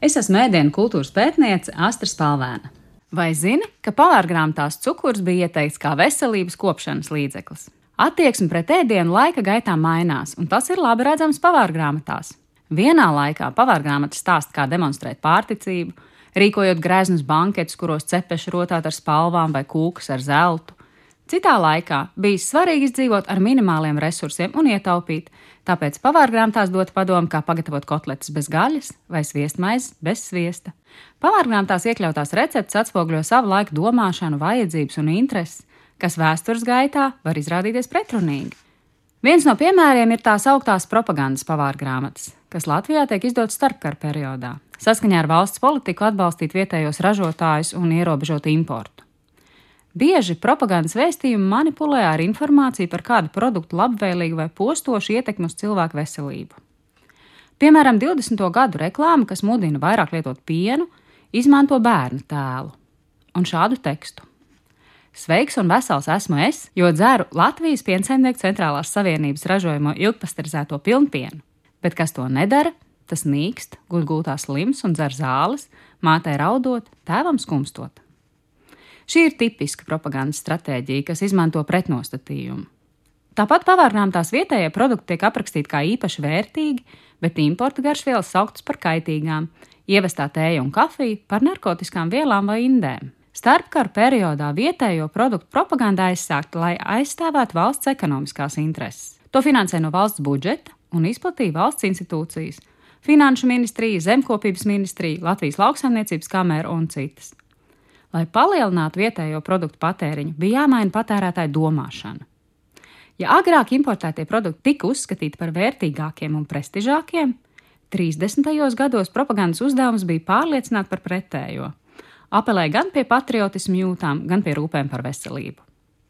Es esmu ēdienu kultūras pētniece Astra Spalvēna. Vai zini, ka pavārgrāmatās cukurs bija ieteikts kā veselības kopšanas līdzeklis? Attieksme pret ēdienu laika gaitā mainās, un tas ir labi redzams pavārgrāmatās. Vienā laikā pavārgrāmatas stāsta, kā demonstrēt pārticību, rīkojot greznus banketus, kuros cepeši rotāt ar spalvām vai kūkas ar zeltu. Citā laikā bija svarīgi izdzīvot ar minimāliem resursiem un ietaupīt, tāpēc pavārgrāmatās dot padomu, kā pagatavot kotletes bez gaļas vai sviestmaizes bez sviesta. Pavārgrāmatās iekļautās receptes atspoguļo savu laiku domāšanu, vajadzības un intereses, kas vēstures gaitā var izrādīties pretrunīgi. Viens no piemēriem ir tās augtās propagandas pavārgrāmatas, kas Latvijā tiek izdotas starpkara periodā, saskaņā ar valsts politiku atbalstīt vietējos ražotājus un ierobežot importu. Bieži propagandas vēstījumi manipulē ar informāciju par kādu produktu labvēlīgu vai postošu ietekmi uz cilvēku veselību. Piemēram, 20. gadu reklāma, kas mudina vairāk lietot pienu, izmanto bērnu tēlu un šādu tekstu. Sveiks un vesels esmu es, jo dzeru Latvijas piensaimnieku centrālās savienības ražojamo ilgpasterizēto pilnpienu, bet kas to nedara, tas nīkst, gulgultā slims un dzer zāles, mātei raudot, tēvam skumstot. Šī ir tipiska propagandas stratēģija, kas izmanto pretnostatījumu. Tāpat pavārnām tās vietējie produkti tiek aprakstīti kā īpaši vērtīgi, bet importa garšvielas sauktas par kaitīgām, ievestā tēja un kafija par narkotikām vielām vai indēm. Starpkara periodā vietējo produktu propaganda aizsākta, lai aizstāvētu valsts ekonomiskās intereses. To finansē no valsts budžeta un izplatīja valsts institūcijas - Finanšu ministrija, Zemkopības ministrija, Latvijas lauksaimniecības kamera un citas. Lai palielinātu vietējo produktu patēriņu, bija jāmaina patērētāju domāšana. Ja agrāk importētie produkti tika uzskatīti par vērtīgākiem un prestižākiem, 30. gados propagandas uzdevums bija pārliecināt par pretējo. Apelēja gan pie patriotismu jūtām, gan pie rūpēm par veselību.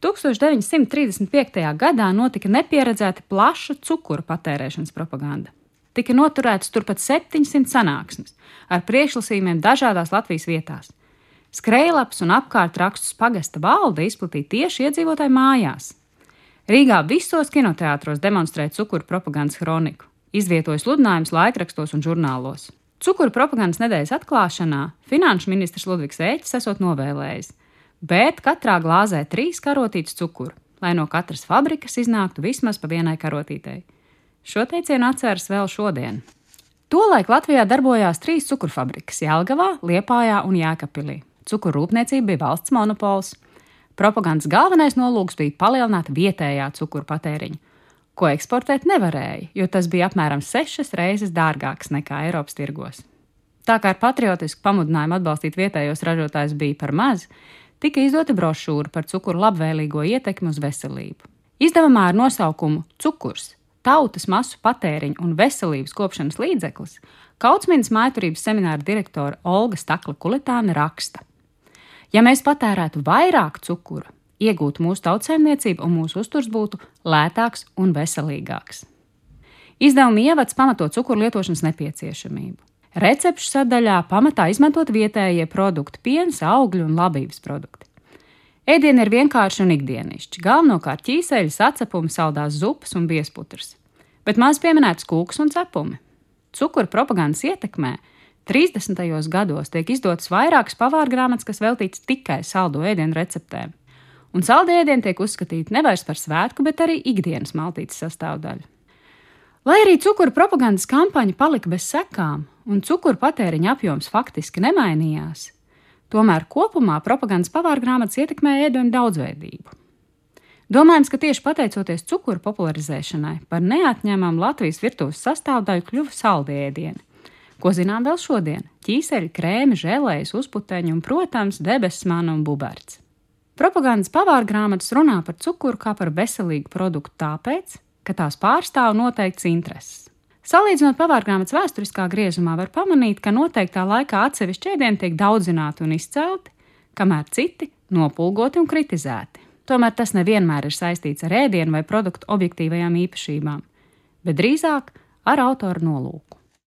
1935. gadā notika nepieredzēta plaša cukuru patērēšanas propaganda. Tika noturētas turpat 700 sanāksmes ar priekšlasījumiem dažādās Latvijas vietās. Skrejlaps un apkārtrakstus pagasta valde izplatīja tieši iedzīvotāju mājās. Rīgā visos kinoteātros demonstrēja cukuru propagandas kroniku, izvietoja sludinājumus laikrakstos un žurnālos. Cukuru propagandas nedēļas atklāšanā finanšu ministrs Ludvigs Ēķis esot novēlējis, bet katrā glāzē trīs karotītes cukuru, lai no katras fabrikas iznāktu vismaz pa vienai karotītei. Šo teicienu atceras vēl šodien. Tolaik Latvijā darbojās trīs cukurfabrikas - Jelgavā, Liepājā un Jēkabpilī. Cukuru rūpniecība bija valsts monopols. Propagandas galvenais nolūks bija palielināt vietējā cukuru patēriņu, ko eksportēt nevarēja, jo tas bija apmēram sešas reizes dārgāks nekā Eiropas tirgos. Tā kā ar patriotisku pamudinājumu atbalstīt vietējos ražotājus bija par maz, tika izdota brošūra par cukuru labvēlīgo ietekmi uz veselību. Izdevumā ar nosaukumu Cukurs - tautas masu patēriņu un veselības kopšanas līdzeklis Kautsmīnas maiturības semināra direktore Olga Stakla Kulitāne raksta. Ja mēs patērētu vairāk cukura, iegūtu mūsu tautsēmniecība un mūsu uzturs būtu lētāks un veselīgāks. Izdevuma ievads pamato cukuru lietošanas nepieciešamību. Recepšu sadaļā pamatā izmantot vietējie produkti, piens, augļu un labības produkti. Ēdieni ir vienkārši un ikdienišķi, galvenokārt ķīseļi, sacepumi, saldās zupas un biesputrs, bet maz pieminēts kūks un cepumi. Cukura propagandas ietekmē 30. gados tiek izdotas vairākas pavāra grāmatas, kas veltītas tikai saldo ēdienu receptēm. Un saldi ēdieni tiek uzskatīti nevis par svētku, bet arī ikdienas maltītes sastāvdaļu. Lai arī cukuru propagandas kampaņa palika bez sekām un cukuru patēriņa apjoms faktiski nemainījās, tomēr kopumā propagandas pavāra grāmatas ietekmēja ēdienu daudzveidību. Domājams, ka tieši pateicoties cukuru popularizēšanai, par neatņemamu Latvijas virtuves sastāvdaļu kļuva saldēdieni, Ko zinām vēl šodien? Ķīseļi, krēmi, žēlējas, uzputeņi un, protams, debesis mana un buberts. Propagandas pavāra grāmatas runā par cukuru kā par veselīgu produktu tāpēc, ka tās pārstāv noteikts intereses. Salīdzinot pavārgrāmatas vēsturiskā griezumā, var pamanīt, ka noteiktā laikā atsevišķi ēdieni tiek daudzināti un izcelti, kamēr citi nopulgoti un kritizēti. Tomēr tas nevienmēr ir saistīts ar ēdienu vai produktu objektīvajām īpašībām, bet drīzāk ar autoru nolūku.